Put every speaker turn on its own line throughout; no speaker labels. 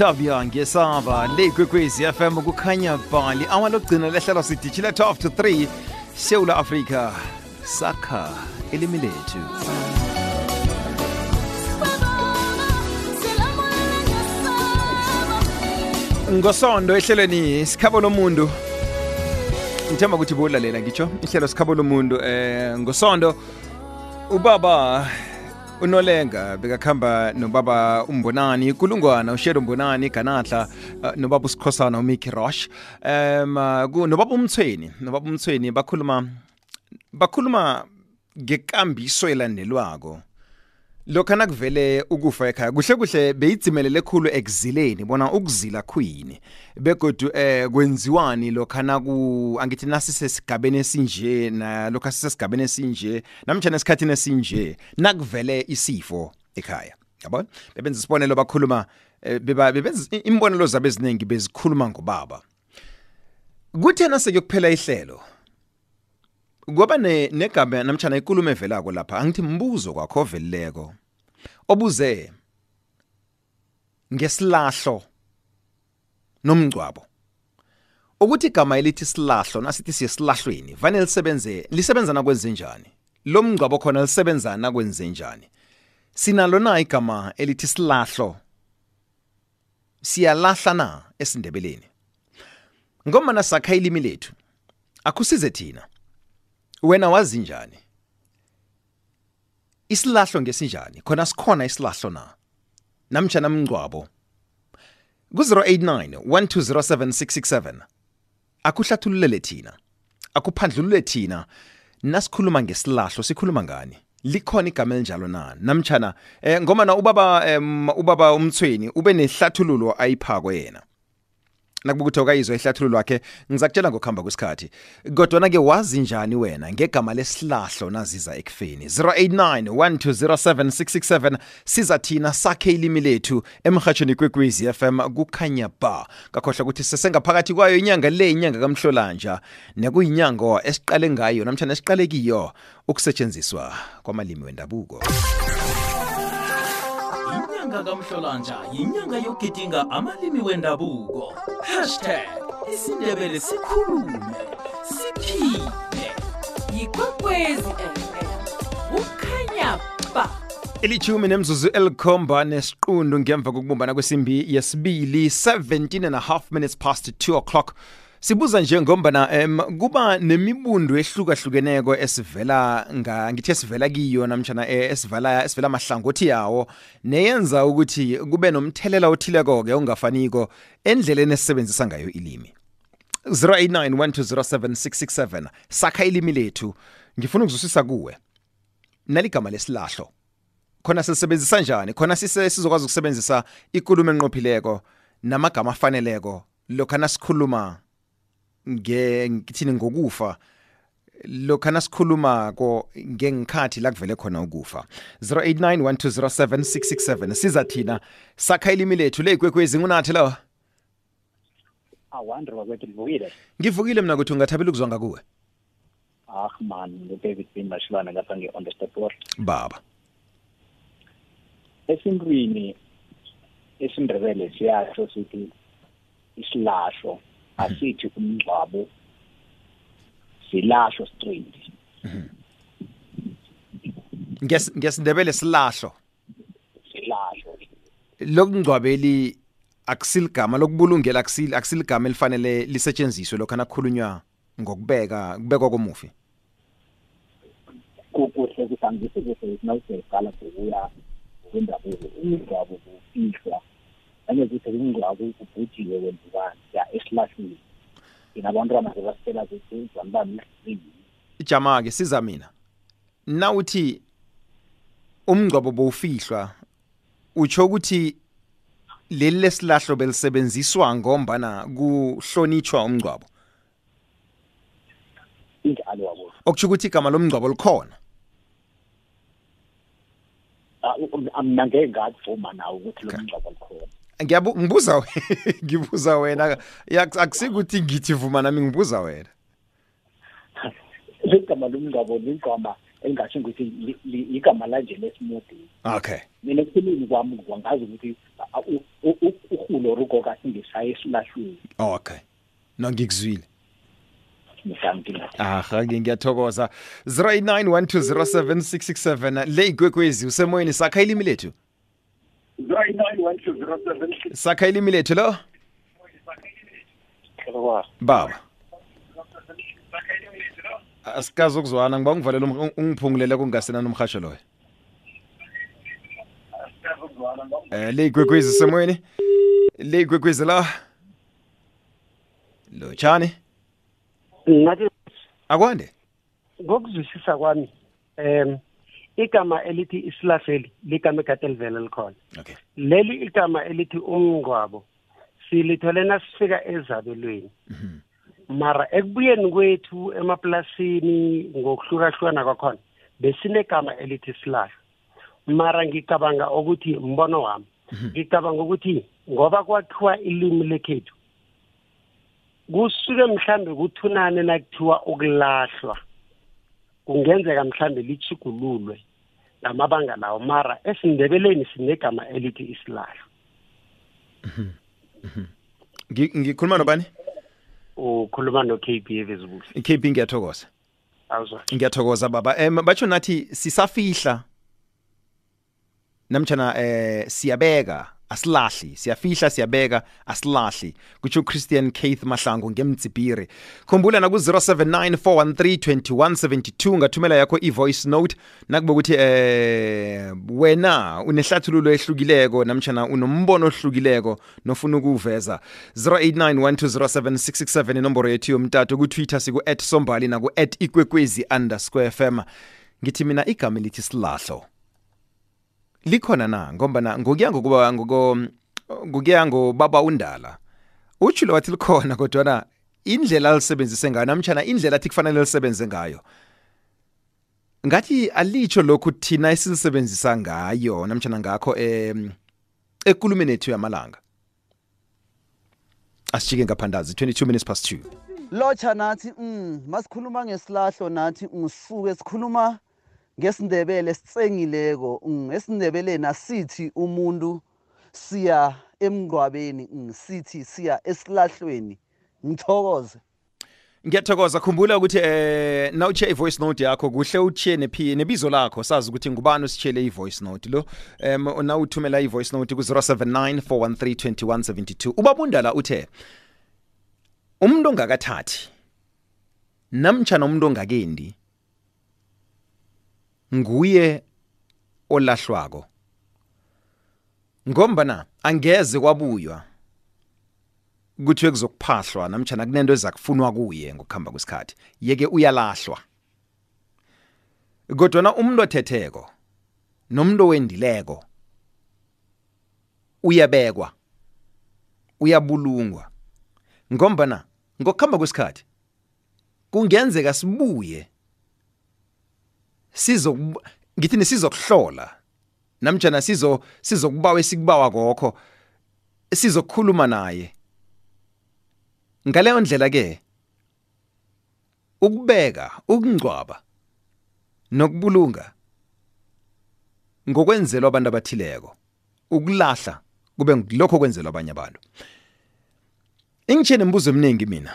Tabia ngesaba le kwekwezi FM kukhanya bali awalogcina lehlelo sidijile 12 to 3 Sewula afrika sakha ilimi lethu ngosondo ehlelweni sikhabo lomuntu ngithemba ukuthi bowulalela ngitsho ihlelo sikhabo lomuntu eh ngosondo. Ubaba unolenga bekakhamba nobaba umbonani kulungwana ushero umbonani ganahla uh, nobaba usikhosana umiki rosh um uh, nobaba umthweni nobaba umthweni bakhuluma bakhuluma ngekambiso elandelwako. Lokho nakuvele ukufa ekhaya kuhle kuhle beyidzimelele khulu ekuzileni bona ukuzila khuyini. Begodu eh kwenziwani lokho naku angithi nasisesigabeni esinje na lokho asisesigabeni esinje namtjana esikhathini esinje nakuvele isifo ekhaya yabona? Bebenza isibonelo bakhuluma eh, beba bebenza imbonelo zabe eziningi bezikhuluma ngobaba. Kuthena sekuyokuphela ihlelo kwaba ne- negama namtjana ikulumo evelako lapha angithi mbuzo kwakho ovelileko. Obuze ngesilahlo nomngcwabo. Ukuthi igama elithi silahlo nasithi siyesilahlweni vane lisebenze lisebenza nakwenze njani lo mngcwabo khona lisebenza nakwenze njani sinalo na igama elithi silahlo? Siyalahla na esindebeleni? Ngomana sakha ilimi lethu akusize thina. Wena wazi njani? Isilahlo ngesinjani? Khona sikhona isilahlo na? Namtjana mngcwabo. Ku-089 1207667 akuhlathululele thina. Akuphandlulule thina. Nasikhuluma ngesilahlo sikhuluma ngani? Likhona igama elinjalo na? Namtjana eh, ngomana ubaba um, ubaba umthweni ube nehlathululo ayiphako yena. Nakuba ukuthi awukayizwa ihlathululo wakhe ngizakutshela ngokuhamba kwesikhathi. Kodwana-ke wazi njani wena ngegama lesilahlo naziza ekufeni? 089 1207667 siza thina sakhe ilimi lethu emhatshweni kwekwezi fm kukhanya ba kakhohlwa ukuthi sesengaphakathi kwayo inyanga le inyanga kamhlolanja. Nekuyinyanga esiqale ngayo namtshana esiqale kiyo ukusetshenziswa kwamalimi wendabuko.
Inyanga kamhlolanja yinyanga yokugidinga amalimi wendabuko. Hashtag isindebele sikhulume siphile.
Yikwekwezi fm kukhanya ba.
Ilithumi nemzuzu elikhomba nesiqundu ngemva kokubumbana kwesimbi yesibili 17 and a half minutes past 2 o'clock sibuza nje ngombana um kuba nemibundu ehlukahlukeneko esivela nga ngithi esivela kiyo namtshana eh, esivala esivela mahlangothi yawo neyenza ukuthi kube nomthelela othileko-ke ongafaniko endleleni esisebenzisa ngayo ilimi. 0891207667 sakha ilimi lethu. Ngifuna ukuzwisisa kuwe. Naligama lesilahlo. Khona silisebenzisa njani? Khona sise sizokwazi ukusebenzisa ikulumo enqophileko namagama afaneleko. Lokho nasikhuluma nge ngithini ngokufa lokho nasikhuluma-ko ngengikhathi la kuvele khona ukufa. 0891207667 siza thina sakha ilimi lethu le ikwekwezi ngunathi lo
awandre wakwethu livukile
ngivukile mina kuthi ungathabela ukuzwa ngakuwe
ah man ngudavid bin mashilwane lapha nge-on the step board
baba.
Esintwini esindebele siyasho sithi isilahlo. Asithi umngcwabo silasho straight
Nges- ngesindebele silahlo
silasho
lokungcwabeli akusiligama lokubulungela akusil- akusiligama elifanele lisetshenziswe lokho nakukhulunywa ngokubeka kubekwa komufi.
Kuhle nawuseqala ngokuya ngokwendabuko umngcwabo kufihlwa nangezithi umngcwabo ubhujiwe wenzikani ya esilahlweni thina abantwana sebasitshela kuthi zanibani isizini
ijama-ke siza mina. Nawuthi umngcwabo bowufihlwa utsho ukuthi leli lesilahlo belisebenziswa ngombana kuhlonitshwa umngcwabo?
Injalo wabo
okutsho ukuthi igama lomngcwabo likhona.
Mina ngeke ngakuvuma nawo ukuthi lo mngcwabo likhona.
Ngibuza we- ngibuza wena Yak- akusikuthi ngithi vuma nami ngibuza wena.
Ligama lomngcwabo ligama engasho ukuthi li- li- igama lanje lesimodi
okay.
Mina ekuphileni kwami kwangazi ukuthi a- u- u- u- urhulo ilori ugogo asingesaya esilahlweni.
Okay. No ngikuzwile.
Ngisamkinga
aha ke ngiyathokoza. 0891207667 le igwekwezi usemoyeni sakha ilimi lethu. Sakha ilimi lethu lo? Baba. Asikazi ukuzwana ngiba ungivalela um- ungiphungulele kungasena nomhasho loyo. Eh le igwekwezi semoyeni? Le igwekwezi la? Lo chani
ngathi
akwande?
Ngokuzwisisa kwami um igama elithi isilafeli ligama ekade livele likhona.
Okay.
Leli igama elithi umngcwabo silithole nasifika ezabelweni. Mara ekubuyeni kwethu emaplasini ngokuhlukahlukana kwakhona besinegama elithi silahla mara ngicabanga ukuthi mbono wami ngicabanga ukuthi ngoba kwakhiwa ilimi lekhethu kusuke mhlambe kuthunane nakuthiwa ukulahlwa. Kungenzeka mhlambe lichigululwe ngamabanga lawo mara esindebeleni sinegama elithi isilahla
Ngi- ngikhuluma nobani?
Ukhuluma no-KB evezibule
iKP ngiyathokoza. Ngiyathokoza baba. Em batsho nathi sisafihla namtjana eh siyabeka. Asilahli siyafihla siyabeka asilahli. Kutsho Christian Keith Mahlangu ngemtsibhiri khumbula na ku 0794132172 ngathumela yakho i-voice note. Nakube ukuthi eh wena unehlathululo ehlukileko namtjana unombono ohlukileko nofuna ukuveza 0891207667 inomboro yethu yomtato ku-twitter siku at sombali naku at ikwekwezi underscore fm ngithi mina igama elithi silahlo. Likhona na? Ngombana ngokuya ngokuba ngoko ngokuya ngobaba undala utshilo wathi likhona kodwana indlela alisebenzise ngayo namtshana indlela athi kufanele lisebenze ngayo ngathi alitsho lokhu thina esilisebenzisa ngayo namtshana ngakho em ekulumeni ethu yamalanga. Asijike ngaphandazi 22 minutes past 2
lotsha nathi mm masikhuluma ngesilahlo nathi ngisuke sikhuluma ngesindebele sitsengileko mm, esindebeleni asithi umuntu siya emngcwabeni mm, sithi siya esilahlweni. Ngithokoze.
Ngiyathokoza. Khumbula ukuthi eh nawutshiya i-voice note yakho kuhle utshiye nebizo lakho. Sazi ukuthi ngubani usitshiyele i-voice note lo. Um nawuthumela i-voice note ku-079 413 ubabundala uthe umuntu ongakathathi namtshana umuntu ongakendi nguye olahlwako. Ngombana angeze kwabuywa kuthiwe kuzokuphahlwa namtshana kunento ezakufunwa kuye ngokuhamba kwesikhathi yeke uyalahlwa. Kodwana umuntu othetheko nomuntu owendileko uyabekwa uyabulungwa. Ngombana ngokuhamba kwesikhathi kungenzeka sibuye sizo ngithini sizokuhlola? Namtjana sizo sizokubawa esikubawa kokho sizokukhuluma naye. Ngaleyo ndlela ke ukubeka ukungcwaba nokubulunga ngokwenzelwa abantu abathileko ukulahla kube lokho kwenzelwa abanye abantu. Ingitshene imibuzo eminingi mina.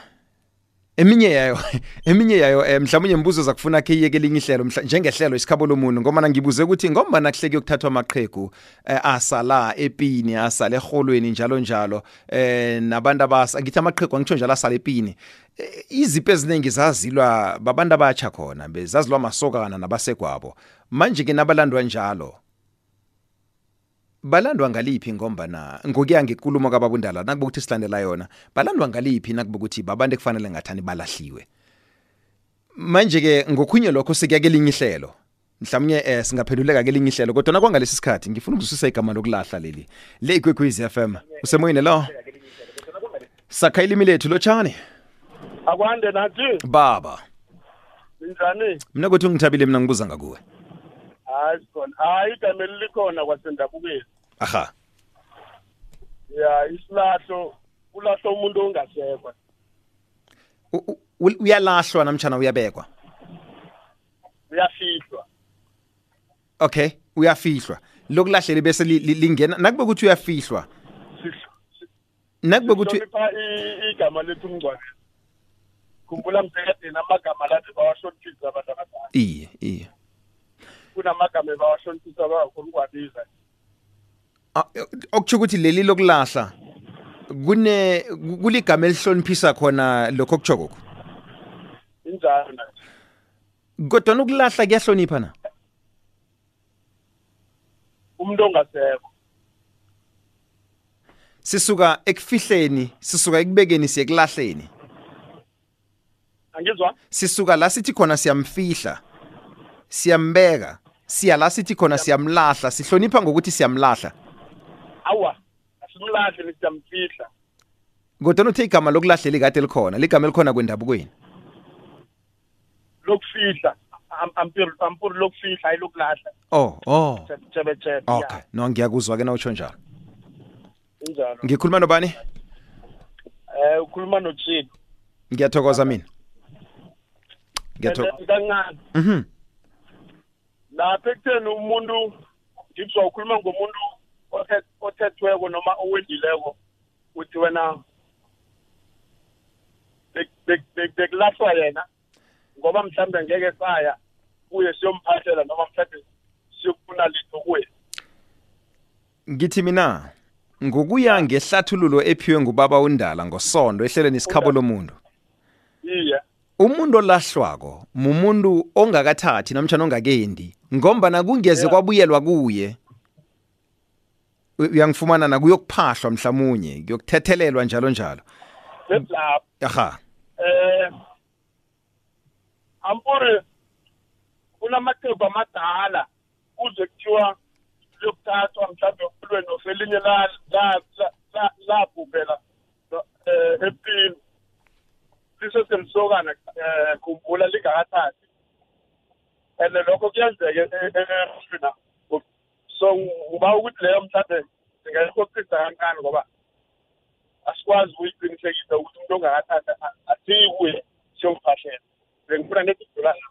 Eminye yayo eminye yayo eh, mhlawumbe imibuzo zakufuna ke iyeke elinye ihlelo mhla- njengehlelo isikhabo lomuntu ngoba ngibuze ukuthi ngoba nakuhleke ukuthathwa amaqhegu eh, asala epini asala eholweni njalo njalo eh nabantu abasa ngithi amaqhegu angitsho njalo asala epini Eh, izipho eziningi zazilwa babantu abatsha khona bezazilwa masokana nabasegwabo manje ke nabalandwa njalo balandwa ngaliphi ngombana ngokuya ngekulumo kababundala nakube ukuthi silandela yona balandwa ngaliphi nakube ukuthi babantu ekufanele ngathani balahliwe? Manje ke ngokhunye lokho sekuya kelinye ihlelo mhlawumnye eh, singaphenduleka kelinye ihlelo kodwa nakwangalesi sikhathi ngifuna ukuzwisisa igama lokulahla leli. Le ikwekwezi FM usemoyeni lo? Sakha ilimi lethu lotshani
akwande nathi.
Baba.
Ninjani
mina kuthi ungithabile mina ngibuza ngakuwe.
Hayi sikhona hayi igama elikhona kwasendabukeni
aha.
Ya isilahlo kulahla umuntu ongasekwa.
Uyalahlwa namtshana uyabekwa?
Uyafihlwa.
Okay uyafihlwa. Lokulahlela bese li- li- lingena nakube ukuthi uyafihlwa? Nakube kuthi
Sihlonipha i- igama lethu umngcwabo. Khumbula msekadeni amagama lathi bawahloniphisa abantu abadala.
Iye iye.
Kunamagama ebawahloniphisa bangakhona ukwabiza
Ah, okutsho ukuthi leli lokulahla kune kuligama elihloniphisa khona lokho okutshokoko
injalo
kodwa ukulahla kuyahlonipha na?
Umuntu ongasekho.
Sisuka ekufihleni sisuka ekubekeni siye ekulahleni?
Angizwa?
Sisuka la sithi khona siyamfihla siyambeka siya la sithi khona siyamlahla sihlonipha ngokuthi siyamlahla.
Awa asimlahle nisiyamfihla
kodwa uthe igama lokulahla likade likhona ligama elikhona kwendabukweni
lokufihla Am- ampiri ampuri lokufihla hayi lokulahla.
Oh oh.
Tshebe tshebe
okay no ngiyakuzwa ke na utsho njalo.
Injalo.
Ngikhuluma nobani?
Eh ukhuluma nochini
ngiyathokoza mina. Ngiyathokoza.
Kancane
mhm.
Lapha ekutheni umuntu ngizwa ukhuluma ngomuntu othe- othethweko noma owendileko uthi wena bek- bek- bek- bekulahlwa yena ngoba mhlawumbe ngeke saya kuye siyomphathela noma mhlawumbe siyokufuna litho kuye
ngithi mina ngokuya ngehlathululo ephiwe ngubaba undala ngosondo ehlelweni isikhabo lomuntu.
Iye.
Umuntu olahlwako mumuntu ongakathathi namtshana ongakendi ngombana kungeze kwabuyelwa kuye. Uyangifumana na? Kuyokuphahlwa mhlamunye kuyokuthethelelwa njalo njalo.
Besilapho
aha.
Eh ampuri kunamaqembu amadala kuze kuthiwa liyokuthathwa mhlawumbe kulwe nofelinye la- la- la- la- labhubhela eh empini. Lisesemsokana eh khumbula lingakathathi. And lokho kuyenzeka efina so uba ukuthi leyo mhlawumbe singayikhoqisa kancane ngoba asikwazi ukuyiqinisekisa ukuthi umuntu ongakathatha asiyi kuye siyomfahlela bengifuna nekudlula la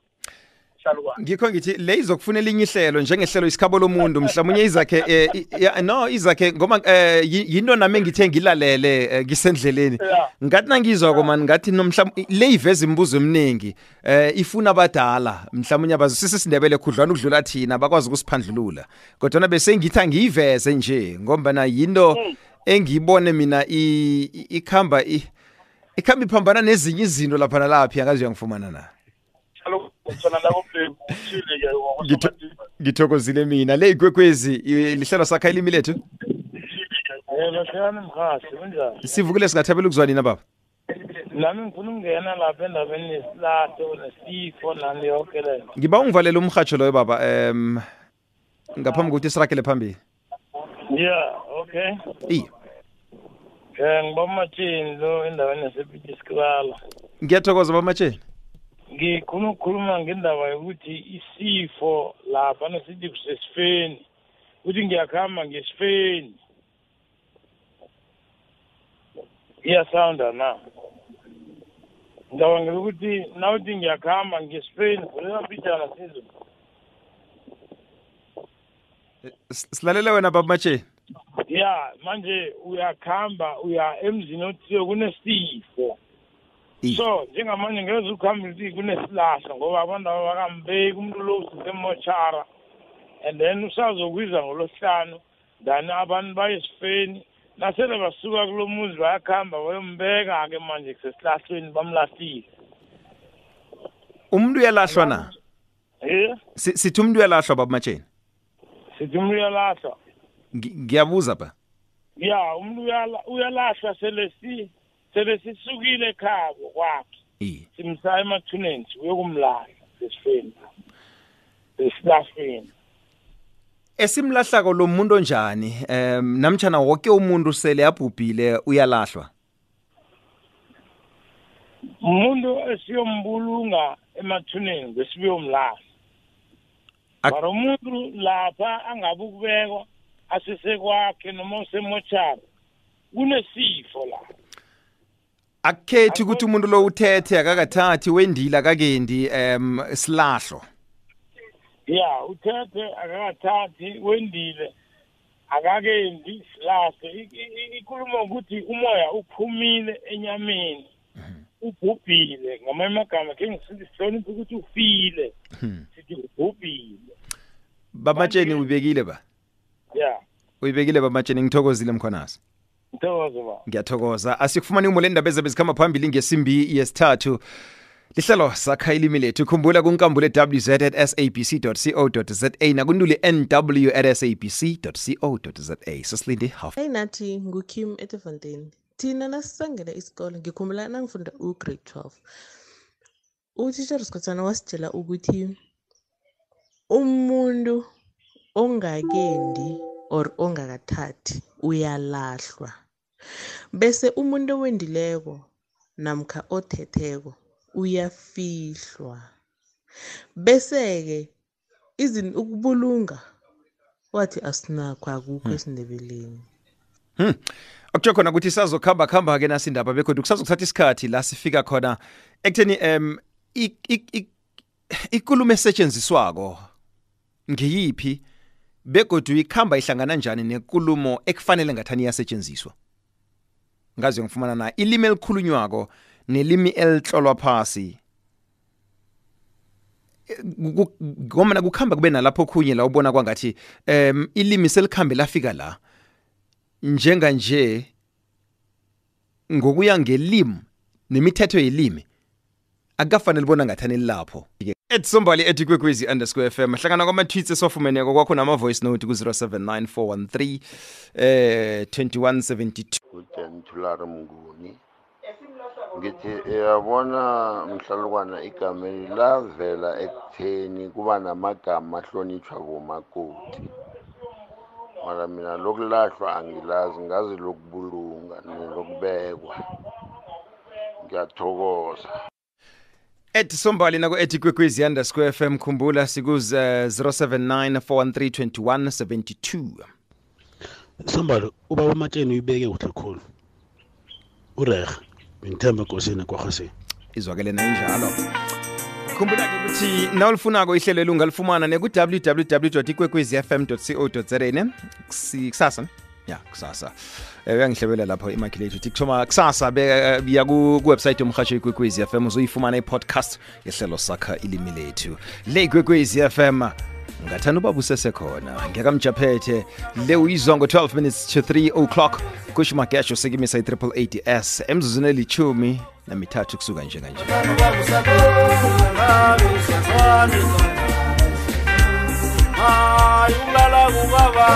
hlala kwami
ngikho ngithi le izokufunela inye ihlelo njengehlelo isikhabo lomuntu mhlawumunye izakhe eh, i- ya- no izakhe ngoba eh, yi- yinto nami engithe ngilalele eh, ngisendleleni.
Yeah.
ngathi nangizwa komani ngathi nomhlawumbe le iveza imibuzo eminingi eh ifuna abadala mhlawumunye abazwisisa isindebele khudlwana ukudlula thina bakwazi ukusiphandlulula. Kodwa bese ngithi angiyiveze nje ngoba yinto engiyibone mina i- i- ikhamba i- ikhamba iphambana nezinye izinto lapha nalaphi angazi uyangifumana na?
Hlala khona la komlembu uthile-ke
Ngitho- ngithokozile mina. Le ikwekwezi i- lihlelo sakha ilimi lethu?
Yebo hlekani mkhahle kunjani?
Sivukile singathabela ukuzwa nina baba?
Nami ngifuna ukungena lapha endabeni nesilahlo nesifo nani yonke leyo
ngiba ungivalela umhatsho loyo baba. Um ngaphambi kokuthi sirakele phambili.
Ya okay
iye
um ngiba umatshini lo endaweni yasepitiskilala
ngiyathokoza bamatsheni
ngikhona ukukhuluma ngendaba yokuthi isifo lapha nesithi kusesifeni ukuthi ngiyakuhamba ngesifeni. Iyasawunda na? Ngicabangela ukuthi nawuthi ngiyakuhamba ngesifeni vulela mpijana sizwe
S- silalele wena baba matsheni
ya manje uyakuhamba uya emzini othiwe kunesifo.
Iye.
So njengamanje ngeze ukuhamba uthi kunesilahla ngoba abantu aba bakambeki umuntu lo usesemochara and then usazokwiza ngolosihlanu then abantu baye esifeni. Nasele basuka kulo muzi bayakuhamba bayombeka-ke manje kusesihlahlweni bamlahlile.
Umuntu uyalahlwa na?
Ye?
Si- sithi umuntu uyalahlwa baba matsheni?
Sithi umuntu uyalahlwa.
Ngi- ngiyabuza ba
ya umuntu uyala- uyalahlwa sele si sele sisukile ekhabo kwakhe. Simsaya emathuneni siyokumlahla esifeni esilahlweni
esimlahlako lo muntu onjani? Um namtshana woke umuntu sele abhubhile uyalahlwa?
Umuntu esiyombulunga emathuneni besibiyomlahla. Mara umuntu lapha angabe ukubekwa asesekwakhe noma usemochara kunesifo la
akukhethi ukuthi umuntu lo uthethe akakathathi wendile akakendi um silahlo?
Ya uthethe akakathathi wendile akakendi i- ikhuluma ukuthi umoya uphumile enyameni ubhubhile. Ngamanye amagama ke ngisihloniphe ukuthi ufile. Sithi ubhubhile.
Bamatsheni uyibekile ba?
Ya.
Uyibekile bamatsheni? Ngithokozile mkhonasi
ba
ngiyathokoza asikufumani umo lendaba ezabe zikhamba phambili ngesimbi yesithathu lihlelo sakha ilimi lethu khumbula kunkambule wz at sabc co za nakuntuli nw at sabc co za sesilinde half
Hey nathi nguKim Etefontein. Thina nasisangela isikole ngikhumbula nangifunda ugrade 12. Utitsha Skotsana wasitshela ukuthi umuntu ongakendi or ongakathathi uyalahlwa. Bese umuntu owendileko namkha othetheko uyafihlwa. Bese-ke izin ukubulunga wathi asinakho akukho esindebeleni.
Hmm. okutsho khona ukuthi sazokhamba khamba ke nasindaba bekhona kusazokuthatha isikhathi la sifika khona ekutheni um ikulumo esetshenziswako ngiyiphi begodu ikhamba ihlangana njani nekulumo ekufanele ngathani iyasetshenziswa ngazi ngifumana na ilimi elikhulunywako nelimi elihlolwa phasi. Ngomana kukhamba kube nalapho khunye la ubona kwangathi um ilimi selikhambe lafika la njenganje ngokuya ngelimi nemithetho yelimi akukafanele bona ngathani lapho. Et sombali ethi kwekwezi underscore fm hlangana kwama-tweets esiwafumeneko kwakho nama-voice note ku-079 eh 2172
ujenthulari mnguni. Ngithi uyabona mhlalukwana igameli lavela ekutheni kuba namagama ahlonitshwa bomakoti mara mina lokulahlwa angilazi ngazi lokubulunga nelokubekwa. Ngiyathokoza.
Et sombali nako ethi kwekwezi underscore fm khumbula sikuz uh, 079 413
sambalo ubaba umatsheni uyibeke kuhle khulu. Urehe bengithemba enkosini kwarhaseni
izwakele nayinjalo khumbula-ke ukuthi nawulifunako ihlelo elungalifumana neku-www ikwekwezi fm co za ne Kusi- kusasa ne? Ya kusasa. Um lapho imakhilethu uthi kuthoma kusasa biya ku- kuwebsayithi yomrhatsho ikwekwezi fm uzoyifumana i-podcast yehlelo sakha ilimi lethu. Le ikwekwezi m ngathanda ubaba usesekhona ngiyakamjaphethe le uyizwa ngo-12 minutes to 3 o'clock. Kusho magesho sekimisa i-triple 80s emzuzuni elithumi namithathu kusuka njenganje
hayi ulala kubaba